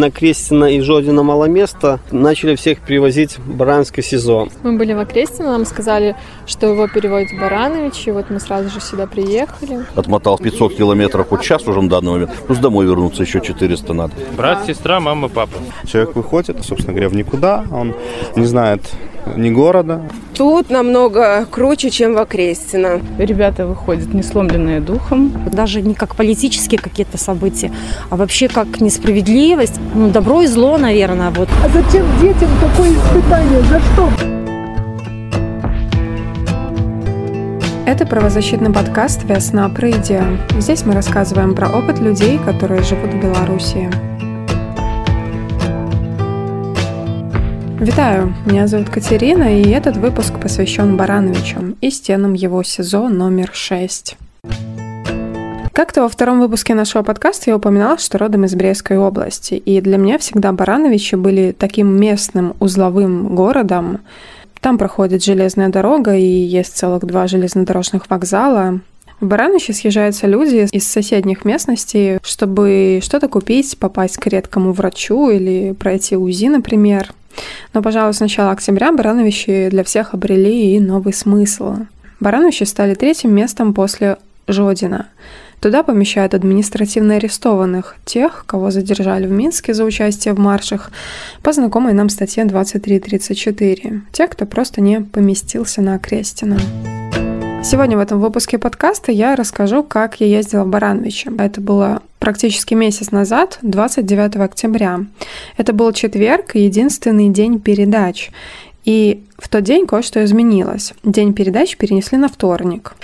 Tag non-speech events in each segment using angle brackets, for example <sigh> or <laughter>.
На Крестина и Жодина мало места. Начали всех привозить в Баранское СИЗО. Мы были в Окрестино, нам сказали, что его переводят в Баранович, и вот мы сразу же сюда приехали. Отмотал 500 километров хоть час уже на данный момент. Плюс домой вернуться еще 400 надо. Брат, сестра, мама, папа. Человек выходит, собственно говоря, в никуда. Он не знает ни города. Тут намного круче, чем в Окрестино. Ребята выходят не сломленные духом. Даже не как политические какие-то события, а вообще как несправедливость. Ну, добро и зло, наверное. Вот. А зачем детям такое испытание? За что? Это правозащитный подкаст «Весна Прыдия». Здесь мы рассказываем про опыт людей, которые живут в Беларуси. Витаю, меня зовут Катерина, и этот выпуск посвящен Барановичу и стенам его СИЗО номер 6. Как-то во втором выпуске нашего подкаста я упоминала, что родом из Брестской области, и для меня всегда Барановичи были таким местным узловым городом. Там проходит железная дорога, и есть целых два железнодорожных вокзала. В Барановичи съезжаются люди из соседних местностей, чтобы что-то купить, попасть к редкому врачу или пройти УЗИ, например. Но, пожалуй, с начала октября Барановичи для всех обрели и новый смысл. Барановичи стали третьим местом после Жодина. Туда помещают административно арестованных, тех, кого задержали в Минске за участие в маршах, по знакомой нам статье 2334, тех, кто просто не поместился на Окрестина. Сегодня в этом выпуске подкаста я расскажу, как я ездила в Барановичи. Это было практически месяц назад, 29 октября. Это был четверг, единственный день передач. И в тот день кое-что изменилось. День передач перенесли на вторник.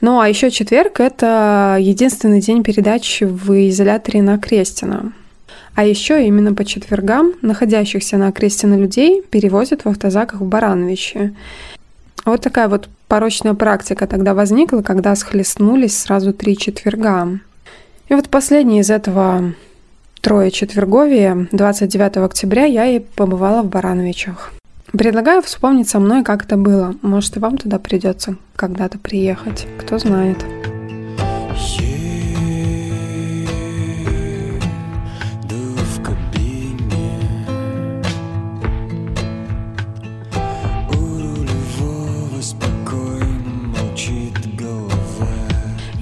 Ну а еще четверг – это единственный день передач в изоляторе на Крестина. А еще именно по четвергам находящихся на Крестина людей перевозят в автозаках в Барановичи. Вот такая вот порочная практика тогда возникла, когда схлестнулись сразу три четверга. И вот последний из этого трое четверговия, 29 октября, я и побывала в Барановичах. Предлагаю вспомнить со мной, как это было. Может, и вам туда придется когда-то приехать. Кто знает.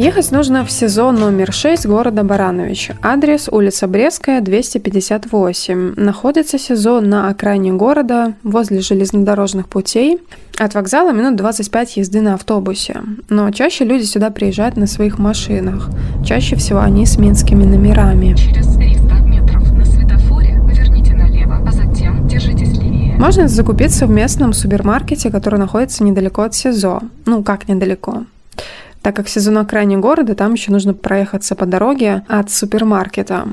Ехать нужно в СИЗО номер 6 города Баранович. Адрес улица Брестская, 258. Находится СИЗО на окраине города, возле железнодорожных путей. От вокзала минут 25 езды на автобусе. Но чаще люди сюда приезжают на своих машинах. Чаще всего они с минскими номерами. Через 300 метров на светофоре поверните налево, а затем держитесь левее. Можно закупиться в местном супермаркете, который находится недалеко от СИЗО. Ну, как недалеко? Так как сезон окраине города, там еще нужно проехаться по дороге от супермаркета.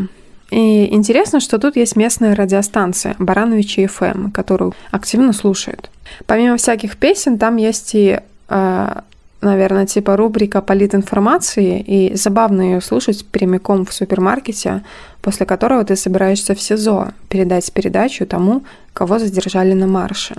И интересно, что тут есть местная радиостанция Барановичи FM, которую активно слушают. Помимо всяких песен, там есть и, э, наверное, типа рубрика политинформации, и забавно ее слушать прямиком в супермаркете, после которого ты собираешься в СИЗО передать передачу тому, кого задержали на марше.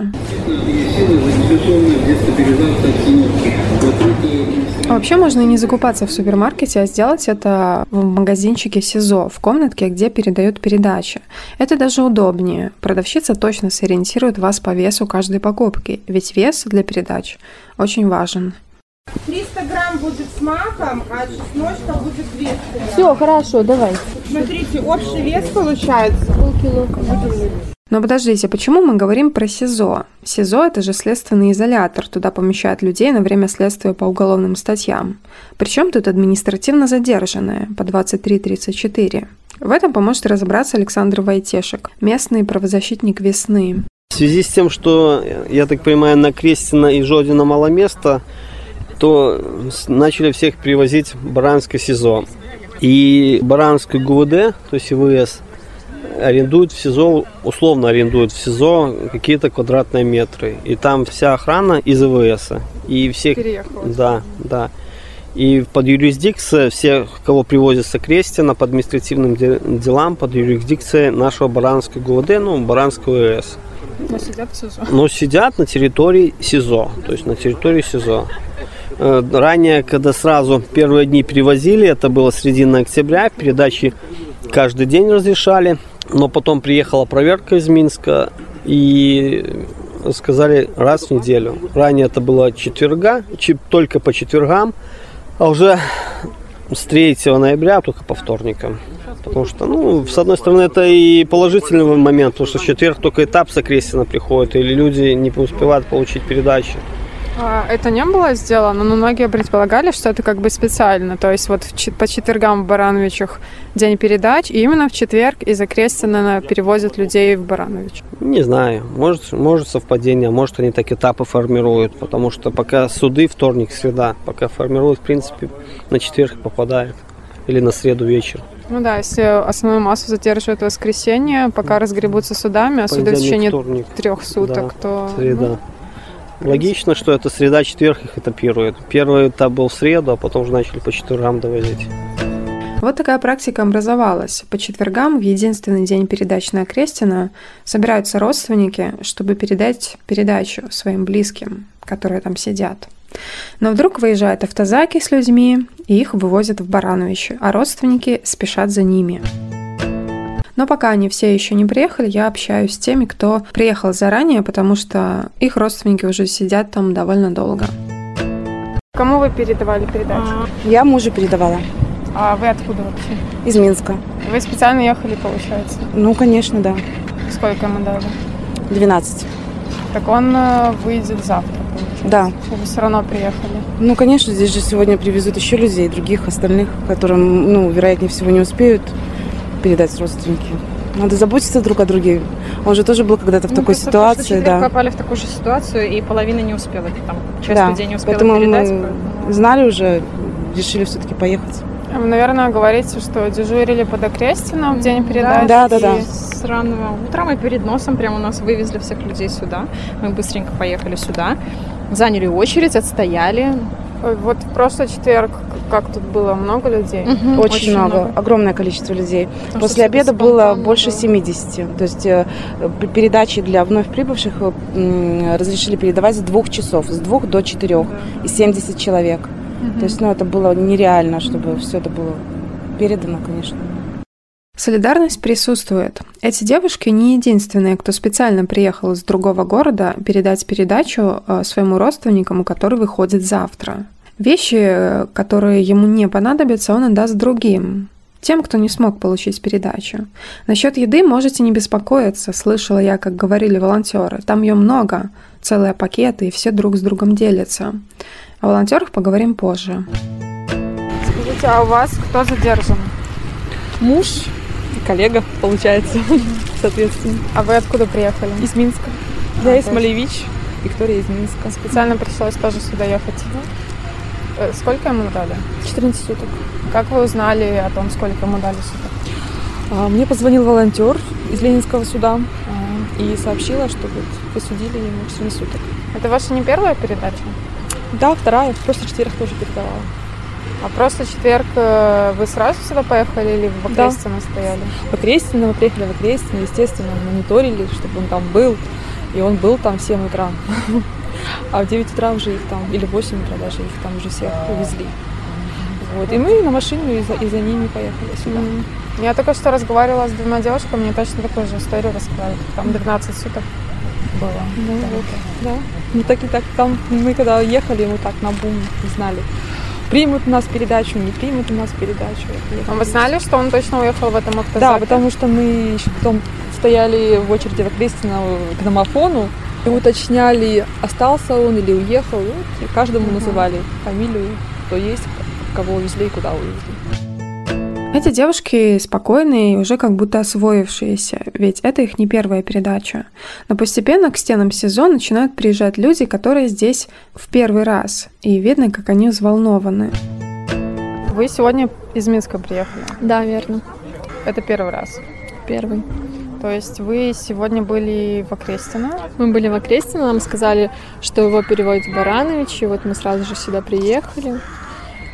А вообще можно и не закупаться в супермаркете, а сделать это в магазинчике СИЗО, в комнатке, где передают передачи. Это даже удобнее. Продавщица точно сориентирует вас по весу каждой покупки, ведь вес для передач очень важен. 300 грамм будет с маком, а чесночка будет 200 грамм. Все, хорошо, давай. Смотрите, общий вес получается. Полкило. Но подождите, почему мы говорим про СИЗО? СИЗО – это же следственный изолятор, туда помещают людей на время следствия по уголовным статьям. Причем тут административно задержанные по 23.34. В этом поможет разобраться Александр Войтешек, местный правозащитник «Весны». В связи с тем, что, я так понимаю, на Крестина и Жодина мало места, то начали всех привозить в Баранское СИЗО. И Баранское ГУВД, то есть ИВС – арендуют в СИЗО, условно арендуют в СИЗО какие-то квадратные метры. И там вся охрана из ИВС. И всех... Переехала. Да, да. И под юрисдикцией всех, кого привозят с Крестина по административным делам, под юрисдикцией нашего Баранского ГУВД, ну, Баранского ИС. Но сидят в СИЗО. Но сидят на территории СИЗО, то есть на территории СИЗО. Э, ранее, когда сразу первые дни привозили, это было середина октября, передачи каждый день разрешали Но потом приехала проверка из Минска и сказали раз в неделю. Ранее это было четверга, только по четвергам, а уже с 3 ноября только по вторникам. Потому что, ну, с одной стороны, это и положительный момент, потому что в четверг только этап с Окрестина приходит, или люди не успевают получить передачи. А это не было сделано, но многие предполагали, что это как бы специально. То есть вот в по четвергам в Барановичах день передач, и именно в четверг из Окрестина перевозят людей в Баранович. Не знаю, может, может совпадение, а может они так этапы формируют, потому что пока суды вторник, среда, пока формируют, в принципе, на четверг попадает или на среду вечер. Ну да, если основную массу задерживают в воскресенье, пока разгребутся судами, а суды в течение вторник, трех суток, Да, то... среда. ну, Логично, что это среда, четверг их этапирует. Первый этап был в среду, а потом уже начали по четвергам довозить. Вот такая практика образовалась. По четвергам, в единственный день передач на Окрестина, собираются родственники, чтобы передать передачу своим близким, которые там сидят. Но вдруг выезжают автозаки с людьми, и их вывозят в Барановичи, а родственники спешат за ними. Но пока они все еще не приехали, я общаюсь с теми, кто приехал заранее, потому что их родственники уже сидят там довольно долго. Кому вы передавали передачу? Я мужу передавала А вы откуда вообще? из Минска. Вы специально ехали, получается? Ну, конечно, да. Сколько ему дали? 12. Так он э, выйдет завтра, получается? Да. Вы все равно приехали. Ну, конечно, здесь же сегодня привезут еще людей, других остальных, которым, ну, вероятнее всего, не успеют передать родственники. Надо заботиться друг о друге. Он же тоже был когда-то в Ну, такой ситуации, да. попали в такую же ситуацию, и половина не успела, там, часть да. людей не успела Поэтому передать. мы поэтому- знали уже, решили все-таки поехать. Вы, наверное, говорите, что дежурили под Окрестином в день передачи. Да, да, да. И С раннего утра мы перед носом прямо у нас вывезли всех людей сюда. Мы быстренько поехали сюда, заняли очередь, отстояли. Вот в прошлый четверг, как тут было много людей. Мгм, Очень, много, огромное количество людей. Потому После обеда было больше было. 70. То есть э, передачи для вновь прибывших э, разрешили передавать с двух часов, с двух до четырех, и 70 человек. То есть, ну, это было нереально, чтобы все это было передано, конечно. Солидарность присутствует. Эти девушки не единственные, кто специально приехал из другого города передать передачу э, своему родственникам, который выходит завтра. Вещи, которые ему не понадобятся, он отдаст другим. Тем, кто не смог получить передачу. Насчет еды можете не беспокоиться, слышала я, как говорили волонтеры. Там ее много, целые пакеты, и все друг с другом делятся. О волонтерах поговорим позже. Скажите, а у вас кто задержан? Муж коллега, получается, <laughs> соответственно. А вы откуда приехали? Из Минска. А, Я из Малевич, Виктория из Минска. Специально пришлось тоже сюда ехать. Э, Сколько ему дали? 14 суток. Как вы узнали о том, сколько ему дали суток? А, Мне позвонил волонтер из Ленинского суда а, и сообщила, что вот присудили ему 14 суток. Это ваша не первая передача? Да, вторая, в прошлый четверг тоже передавала. А просто четверг э, вы сразу сюда поехали или в Да. Окрестино стояли? В Окрестино, мы приехали в Окрестино, естественно, мониторили, чтобы он там был. И он был там в 7 утра. <laughs> А в 9 утра уже их там, или в 8 утра даже их там уже всех увезли. Вот. И мы на машине и за, и за ними поехали сюда. Я только что разговаривала с двумя девушками, мне точно такую же историю рассказали. Там 12 суток было. Ну, Да. вот, да. Ну так и так там мы когда ехали, мы так на бум не знали. Примут у нас передачу, не примут у нас передачу. А вы знали, что он точно уехал в этом автозаке? Да, потому что мы еще потом стояли в очереди в Окрестино к домофону и уточняли, остался он или уехал. И каждому Мгм. называли фамилию, кто есть, кого увезли и куда увезли. Эти девушки спокойные и уже как будто освоившиеся, ведь это их не первая передача. Но постепенно к стенам СИЗО начинают приезжать люди, которые здесь в первый раз, и видно, как они взволнованы. Вы сегодня из Минска приехали? Да, верно. Это первый раз? Первый. То есть вы сегодня были в Окрестино? Мы были в Окрестино, нам сказали, что его переводят в Баранович, и вот мы сразу же сюда приехали.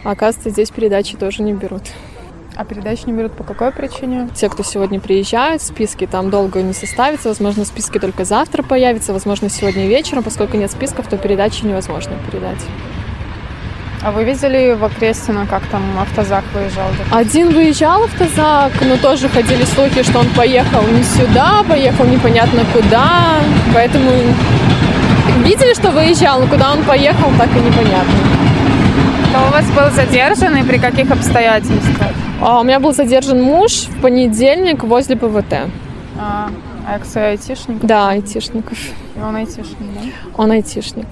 А оказывается, здесь передачи тоже не берут. А передачи не берут по какой причине? Те, кто сегодня приезжают, списки там долго не составится. Возможно, списки только завтра появятся, возможно, сегодня вечером. Поскольку нет списков, то передачи невозможно передать. А вы видели в Окрестино, как там автозак выезжал? Один выезжал автозак, но тоже ходили слухи, что он поехал не сюда, поехал непонятно куда. Поэтому видели, что выезжал, но куда он поехал, так и непонятно. Кто у вас был задержан и при каких обстоятельствах? А у меня был задержан муж в понедельник возле ПВТ. А, экс-айтишник? Да, айтишников. И он айтишник, да? Он айтишник.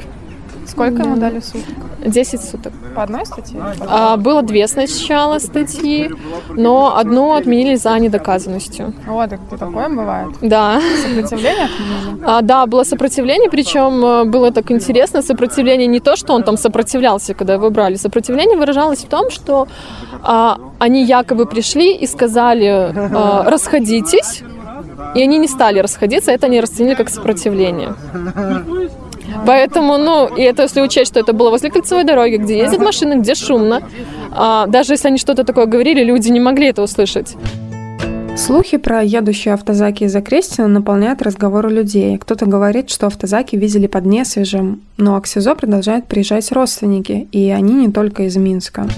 Сколько ему дали суток? 10 суток. По одной статье? А, было две сначала статьи, но одну отменили за недоказанностью. Вот, так такое бывает? Да. Сопротивление отменили? А, да, было сопротивление, причем э, было так интересно. Сопротивление не то, что он там сопротивлялся, когда его брали. Сопротивление выражалось в том, что а, они якобы пришли и сказали а, «расходитесь», и они не стали расходиться, это они расценили как сопротивление. Поэтому, ну, и это если учесть, что это было возле кольцевой дороги, где ездят машины, где шумно. А, даже если они что-то такое говорили, люди не могли это услышать. Слухи про едущие автозаки из Окрестина наполняют разговоры людей. Кто-то говорит, что автозаки видели под Несвежем, но к СИЗО продолжают приезжать родственники, и они не только из Минска.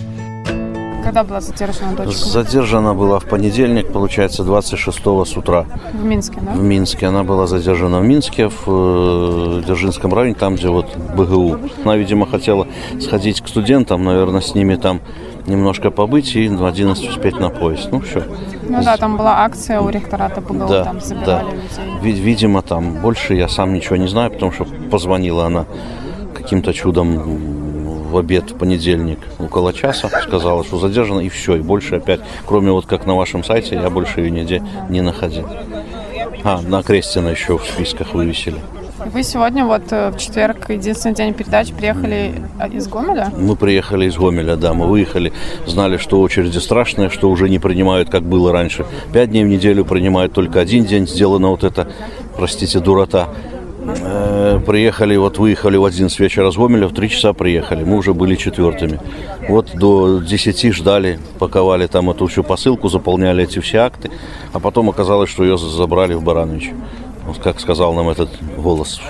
Когда была задержана дочка? Задержана была в понедельник, получается, 26 с утра. В Минске, да? В Минске. Она была задержана в Минске, в э, Дзержинском районе, там, где вот БГУ. Она, видимо, хотела сходить к студентам, наверное, с ними там немножко побыть и в 11 успеть на поезд. Ну, все. Ну да, там была акция у ректората БГУ, Да, там да. забирали людей. Ви- Видимо, там больше я сам ничего не знаю, потому что позвонила она каким-то чудом в обед в понедельник около часа, сказала, что задержана, и все, и больше опять, кроме вот как на вашем сайте, я больше ее нигде не находил. А, на Крестина еще в списках вывесили. Вы сегодня, вот э, в четверг, единственный день передач, приехали а, из Гомеля? Мы приехали из Гомеля, да, мы выехали, знали, что очереди страшные, что уже не принимают, как было раньше. Пять дней в неделю принимают только один день, сделано вот это, простите, дурота. Приехали, вот выехали в 11 вечера с Гомеля, в 3 часа приехали, мы уже были четвертыми. Вот до 10 ждали, паковали там эту всю посылку, заполняли эти все акты, а потом оказалось, что ее забрали в Баранович. Вот как сказал нам этот голос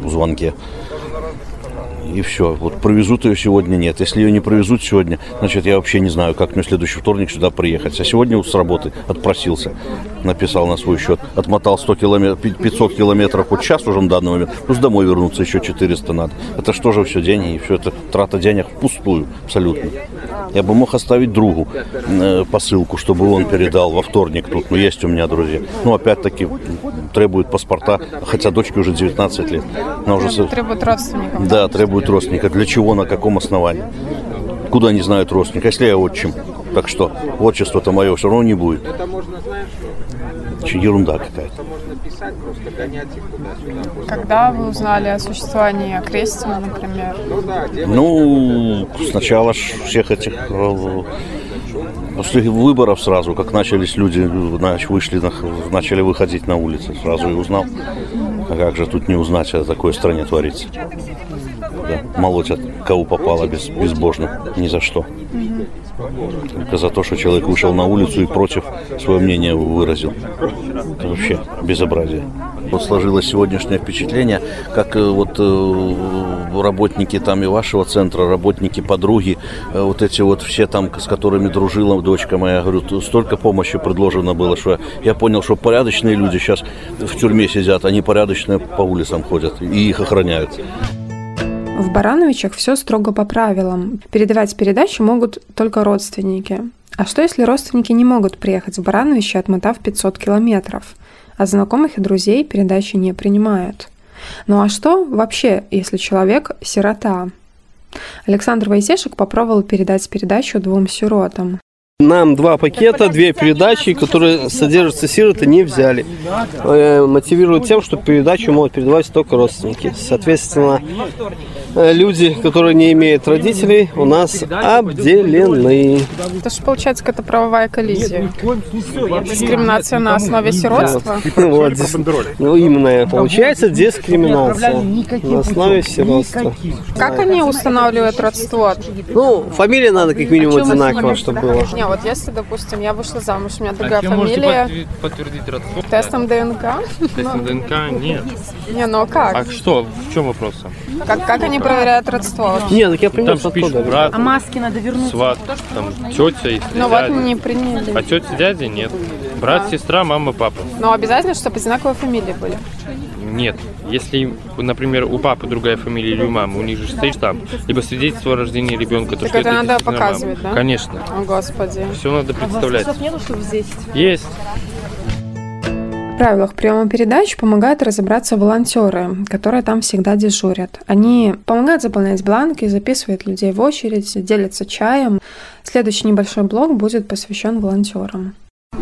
в звонке. И все. Вот провезут ее сегодня нет. Если ее не провезут сегодня, значит, я вообще не знаю, как мне в следующий вторник сюда приехать. А сегодня вот с работы отпросился. Написал на свой счет. Отмотал 100 километров, 500 километров вот час уже на данный момент. Плюс домой вернуться еще 400 надо. Это что же все деньги? И все это трата денег впустую абсолютно. Я бы мог оставить другу э, посылку, чтобы он передал во вторник тут. Но есть у меня друзья. Ну, опять-таки, требуют паспорта. Хотя дочке уже 19 лет. Она уже... Требуют родственников. да, требует родственника. Для чего, на каком основании? Куда не знают родственника, если я отчим? Так что, отчество-то мое все равно не будет. Че, ерунда какая-то. Когда вы узнали о существовании Крестина, например? Ну, сначала ж всех этих... э, После выборов сразу, как начались люди, нач- вышли, на- начали выходить на улицы, сразу и узнал. А как же тут не узнать, что такое в стране творится? Да, молотят, кого попало без, безбожно, ни за что. Только за то, что человек вышел на улицу и против свое мнение выразил. Это вообще безобразие. Вот сложилось сегодняшнее впечатление, как э, вот э, работники там и вашего центра, работники, подруги, э, вот эти вот все там, с которыми дружила дочка моя, говорю, столько помощи предложено было, что я понял, что порядочные люди сейчас в тюрьме сидят, они порядочные по улицам ходят и их охраняют. В Барановичах все строго по правилам. Передавать передачу могут только родственники. А что если родственники не могут приехать в Барановичи, отмотав 500 километров? А знакомых и друзей передачи не принимают. Ну а что вообще, если человек – сирота? Александр Войтешек попробовал передать передачу двум сиротам. Нам два пакета, две передачи, которые содержатся сироты, не взяли. Э, Мотивируют тем, что передачу могут передавать только родственники. Соответственно, э, люди, которые не имеют родителей, у нас обделены. Это же получается какая-то правовая коллизия. Дискриминация на основе сиротства. <laughs> Вот, дис- ну, именно, получается дискриминация на основе сиротства. Как они устанавливают родство? Ну, фамилия надо как минимум одинаково, чтобы было. Не, вот если, допустим, я вышла замуж, у меня другая а чем можете фамилия, подтвердить, родство? тестом ДНК. Тестом Ну, ДНК нет. Не, ну а как? А что? В чем вопрос? Как, как они проверяют родство? Не, так я Там принес же пишут брат, А маски надо вернуть. сват, там тетя, если Ну вот не приняли. А тетя, дядя нет. Брат, сестра, мама, папа. Но обязательно, чтобы одинаковые фамилии были. Нет. Если, например, у папы другая фамилия или у мамы, у них же стоит штамп, либо свидетельство о рождении ребенка, то Так что это надо действительно мама. показывать, да? Конечно. О, Господи. Все надо представлять. нету, чтобы здесь? Есть. В правилах приема передач помогают разобраться волонтеры, которые там всегда дежурят. Они помогают заполнять бланки, записывают людей в очередь, делятся чаем. Следующий небольшой блок будет посвящен волонтерам.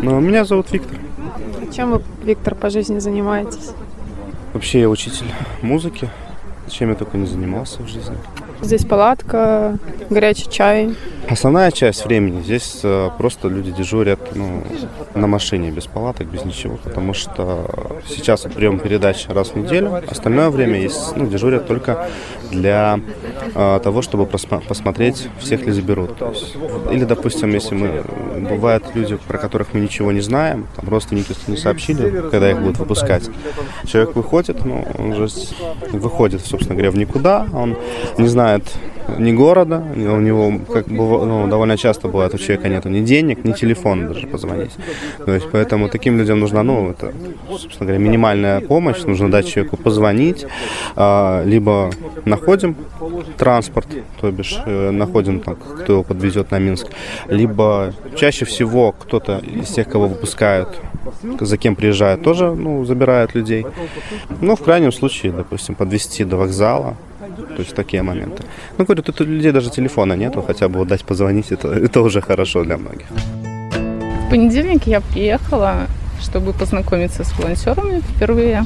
Ну, меня зовут Виктор. Чем вы, Виктор, по жизни занимаетесь? Вообще я учитель музыки. Чем я только не занимался в жизни. Здесь палатка, горячий чай. Основная часть времени здесь э, просто люди дежурят ну, на машине, без палаток, без ничего. Потому что сейчас прием передач раз в неделю. Остальное время есть, ну, дежурят только для э, того, чтобы просма- посмотреть, всех ли заберут. Есть, или, допустим, если мы... Бывают люди, про которых мы ничего не знаем, там родственники не сообщили, когда их будут выпускать. Человек выходит, ну, он же выходит, собственно говоря, в никуда, он не знает ни города, у него как бы, ну, довольно часто бывает, у человека нету ни денег, ни телефона даже позвонить. То есть поэтому таким людям нужна, ну, это, собственно говоря, минимальная помощь, нужно дать человеку позвонить, а, либо находим транспорт, то бишь э, находим, там, кто его подвезет на Минск, либо чаще всего кто-то из тех, кого выпускают, за кем приезжают, тоже ну, забирают людей. Ну, в крайнем случае, допустим, подвести до вокзала, то есть такие моменты. Ну, говорю, тут у людей даже телефона нету, хотя бы вот дать позвонить, это, это уже хорошо для многих. В понедельник я приехала, чтобы познакомиться с волонтерами впервые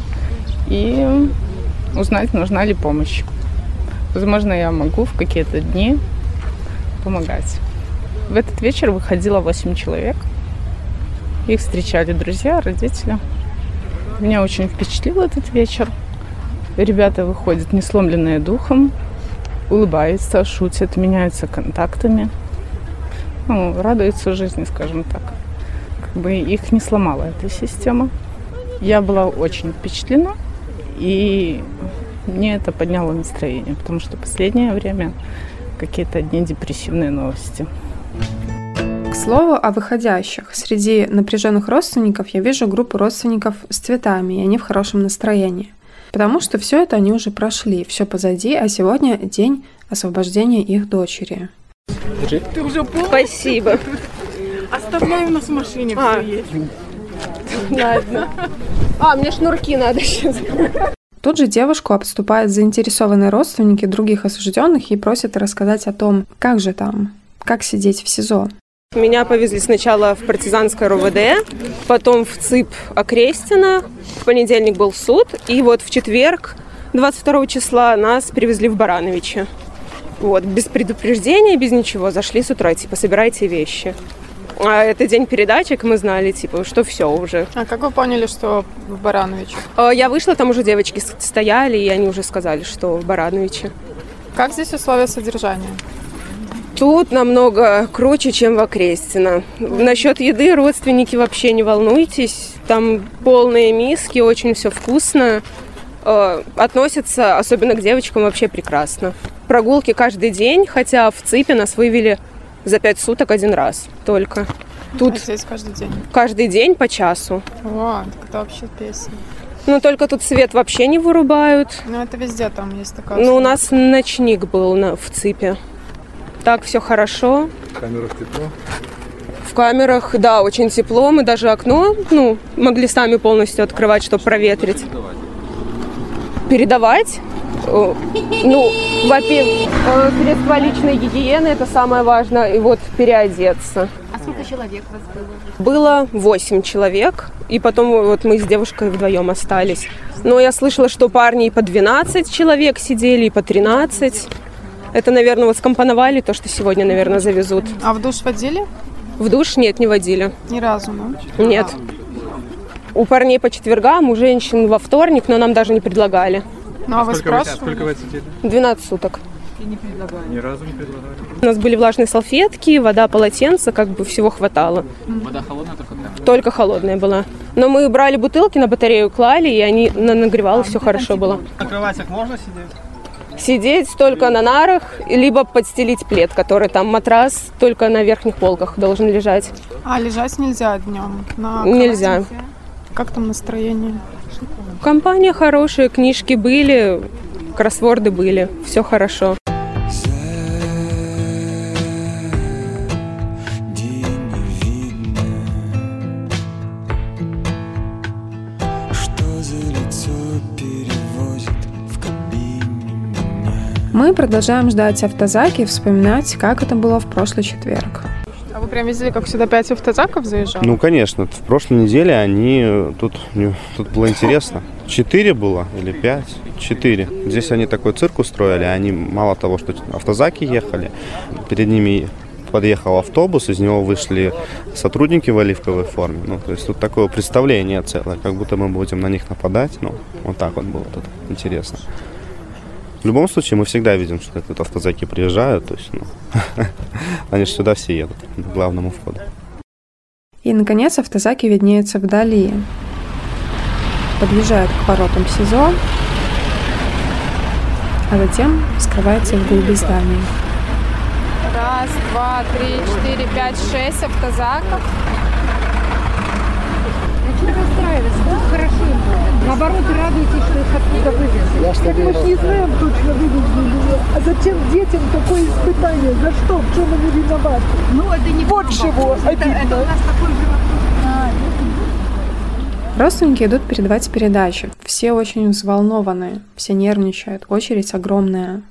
и узнать, нужна ли помощь. Возможно, я могу в какие-то дни помогать. В этот вечер выходило 8 человек. Их встречали друзья, родители. Меня очень впечатлил этот вечер. Ребята выходят не сломленные духом, улыбаются, шутят, меняются контактами. Ну, радуются жизни, скажем так. Как бы их не сломала эта система. Я была очень впечатлена, и мне это подняло настроение, потому что последнее время какие-то одни депрессивные новости. К слову о выходящих. Среди напряженных родственников я вижу группу родственников с цветами, и они в хорошем настроении. Потому что все это они уже прошли, все позади, а сегодня день освобождения их дочери. Ты уже? Спасибо. Оставляй у нас в машине А. все есть. Ладно. А, мне шнурки надо сейчас. Тут же девушку обступают заинтересованные родственники других осужденных и просят рассказать о том, как же там, как сидеть в СИЗО. Меня повезли сначала в партизанское РОВД, потом в ЦИП Окрестина. В понедельник был суд, и вот в четверг, 22 числа, нас привезли в Барановичи. Вот, без предупреждения, без ничего, зашли с утра, типа, собирайте вещи. А это день передачек, мы знали, типа, что все уже. А как вы поняли, что в Барановиче? А, Я вышла, там уже девочки стояли, и они уже сказали, что в Барановиче. Как здесь условия содержания? Тут намного круче, чем в Окрестино. Насчет еды родственники вообще не волнуйтесь. Там полные миски, очень все вкусно. Э, Относятся, особенно к девочкам, вообще прекрасно. Прогулки каждый день, хотя в ЦИПе нас вывели за пять суток один раз только. Тут А здесь каждый день. каждый день по часу. О, так это вообще песня. Но только тут свет вообще не вырубают. Ну это везде там есть такая. Ну, у нас ночник был на, в ЦИПе. Так, все хорошо. В камерах тепло. В камерах, да, очень тепло. Мы даже окно, ну, могли сами полностью открывать, чтобы проветрить. Передавать? Э, Ну, во-первых, э, средства личной гигиены, это самое важное, и вот переодеться. А сколько человек вас было? Было 8 человек, и потом вот мы с девушкой вдвоем остались. Но я слышала, что парни и по 12 человек сидели, и по 13. Это, наверное, вот скомпоновали то, что сегодня, наверное, завезут. А в душ водили? В душ нет, не водили. Ни разу, да? Нет. У парней по четвергам, у женщин во вторник, но нам даже не предлагали. Ну а вы Сколько вы, спрашивали? сколько вы отсидели? 12 суток. Ни разу не предлагали. У нас были влажные салфетки, вода, полотенце, как бы всего хватало. Вода холодная, только Только холодная была. Но мы брали бутылки на батарею, клали, и они на- нагревалось, все хорошо было. На кроватях можно сидеть? Сидеть только на нарах, либо подстелить плед, который там матрас только на верхних полках должен лежать. А лежать нельзя днем? На Нельзя. Как там настроение? Компания хорошая, книжки были, кроссворды были, все хорошо. Мы продолжаем ждать автозаки и вспоминать, как это было в прошлый четверг. А вы прям видели, как сюда пять автозаков заезжало? Ну, конечно. В прошлой неделе они тут, тут было интересно. Четыре было или пять? Четыре. Здесь они такой цирк устроили. Они мало того, что автозаки ехали, перед ними подъехал автобус, из него вышли сотрудники в оливковой форме. Ну, то есть тут такое представление целое, как будто мы будем на них нападать. Ну, вот так вот было тут интересно. В любом случае, мы всегда видим, что тут автозаки приезжают. То есть, ну, <laughs> они же сюда все едут, к главному входу. И, наконец, автозаки виднеются вдали. Подъезжают к воротам СИЗО, а затем скрывается в глуби здания. Раз, два, три, четыре, пять, шесть автозаков. А что расстраиваться? Тут хорошо им будет. Наоборот, радуйтесь, что их оттуда вывезли. Я ж Так мы ж не знаем точно, вывезли. А зачем детям такое испытание? За что? В чем они виноваты? Ну, это не Вот чего обидно. Родственники идут передавать передачи. Все очень взволнованы, все нервничают, очередь огромная.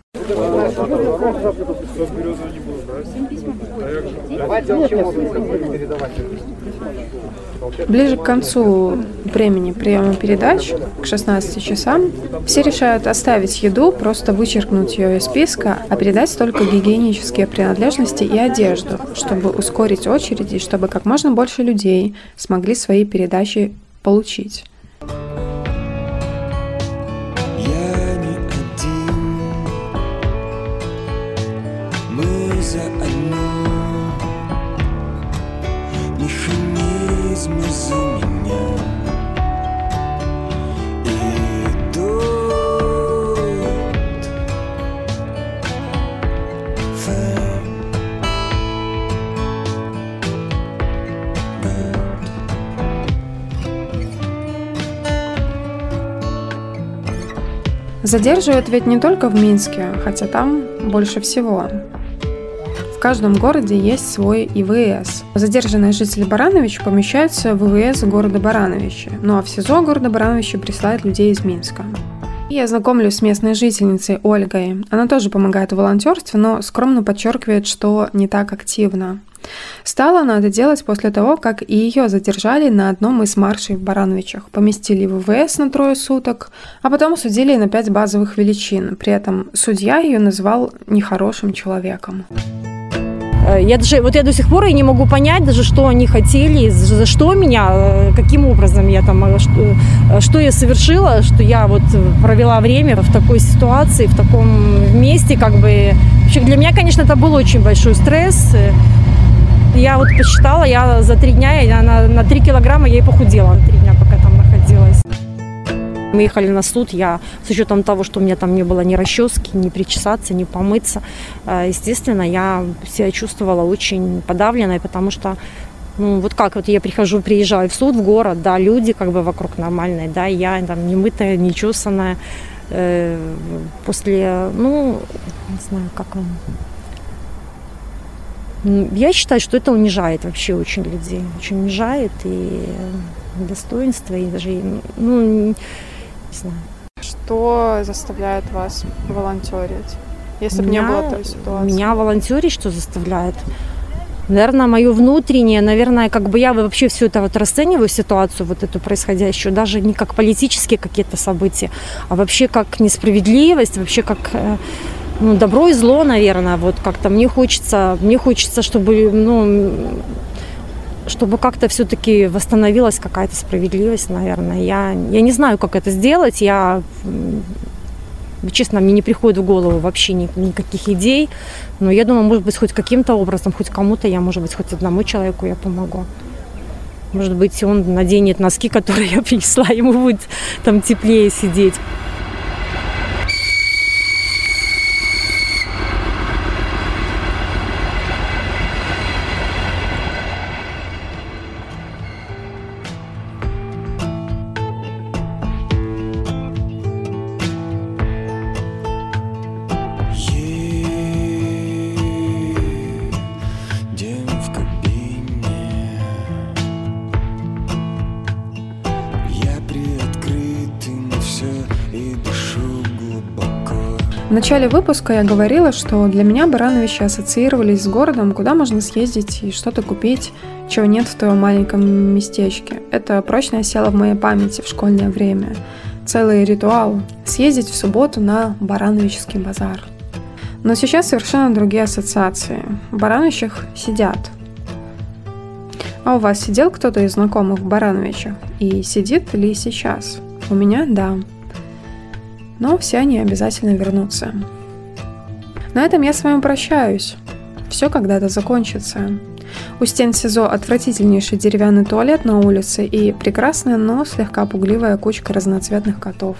Ближе к концу времени приема передач, к 16 часам, все решают оставить еду, просто вычеркнуть ее из списка, а передать только гигиенические принадлежности и одежду, чтобы ускорить очередь и чтобы как можно больше людей смогли свои передачи получить. Задерживают ведь не только в Минске, хотя там больше всего. В каждом городе есть свой ИВС. Задержанные жители Барановича помещаются в ИВС города Барановича, ну а в СИЗО города Барановича присылают людей из Минска. И Я знакомлюсь с местной жительницей Ольгой. Она тоже помогает в волонтерстве, но скромно подчеркивает, что не так активно. Стала она это делать после того, как и ее задержали на одном из маршей в Барановичах, поместили в ВВС на трое суток, а потом судили на пять базовых величин. При этом судья ее назвал нехорошим человеком. Э, Я даже, вот я до сих пор и не могу понять даже, что они хотели, за что меня, э, каким образом я там, э, что, что я совершила, что я вот провела время в такой ситуации, в таком месте, как бы. Для меня, конечно, это был очень большой стресс. Я вот посчитала, я за три дня, я на, на 3 килограмма я и похудела на три дня, пока там находилась. Мы ехали на суд, я с учетом того, что у меня там не было ни расчески, ни причесаться, ни помыться, э, естественно, я себя чувствовала очень подавленной, потому что ну, вот как вот я прихожу, приезжаю в суд, в город, да, люди как бы вокруг нормальные, да, я там не мытая, не чесанная, э, после, ну, не знаю, как он. Я считаю, что это унижает вообще очень людей, очень унижает и достоинство, и даже, ну, не знаю. Что заставляет вас волонтерить? Если бы не было той ситуации. Меня волонтерить что заставляет? Наверное, мое внутреннее, наверное, как бы я вообще все это вот расцениваю ситуацию, вот эту происходящую, даже не как политические какие-то события, а вообще как несправедливость, вообще как э, ну, добро и зло, наверное, вот как-то мне хочется, мне хочется, чтобы, ну, чтобы как-то все-таки восстановилась какая-то справедливость, наверное. Я, я не знаю, как это сделать, я Честно, мне не приходит в голову вообще ни- никаких идей. Но я думаю, может быть, хоть каким-то образом, хоть кому-то я, может быть, хоть одному человеку я помогу. Может быть, он наденет носки, <laughs> которые я принесла, ему будет там теплее сидеть. В начале выпуска я говорила, что для меня Барановичи ассоциировались с городом, куда можно съездить и что-то купить, чего нет в твоем маленьком местечке. Это прочно осело в моей памяти в школьное время. Целый ритуал – съездить в субботу на Барановичский базар. Но сейчас совершенно другие ассоциации. В Барановичах сидят. А у вас сидел кто-то из знакомых в Барановичах? И сидит ли сейчас? У меня – да но все они обязательно вернутся. На этом я с вами прощаюсь. Все когда-то закончится. У стен СИЗО отвратительнейший деревянный туалет на улице и прекрасная, но слегка пугливая кучка разноцветных котов.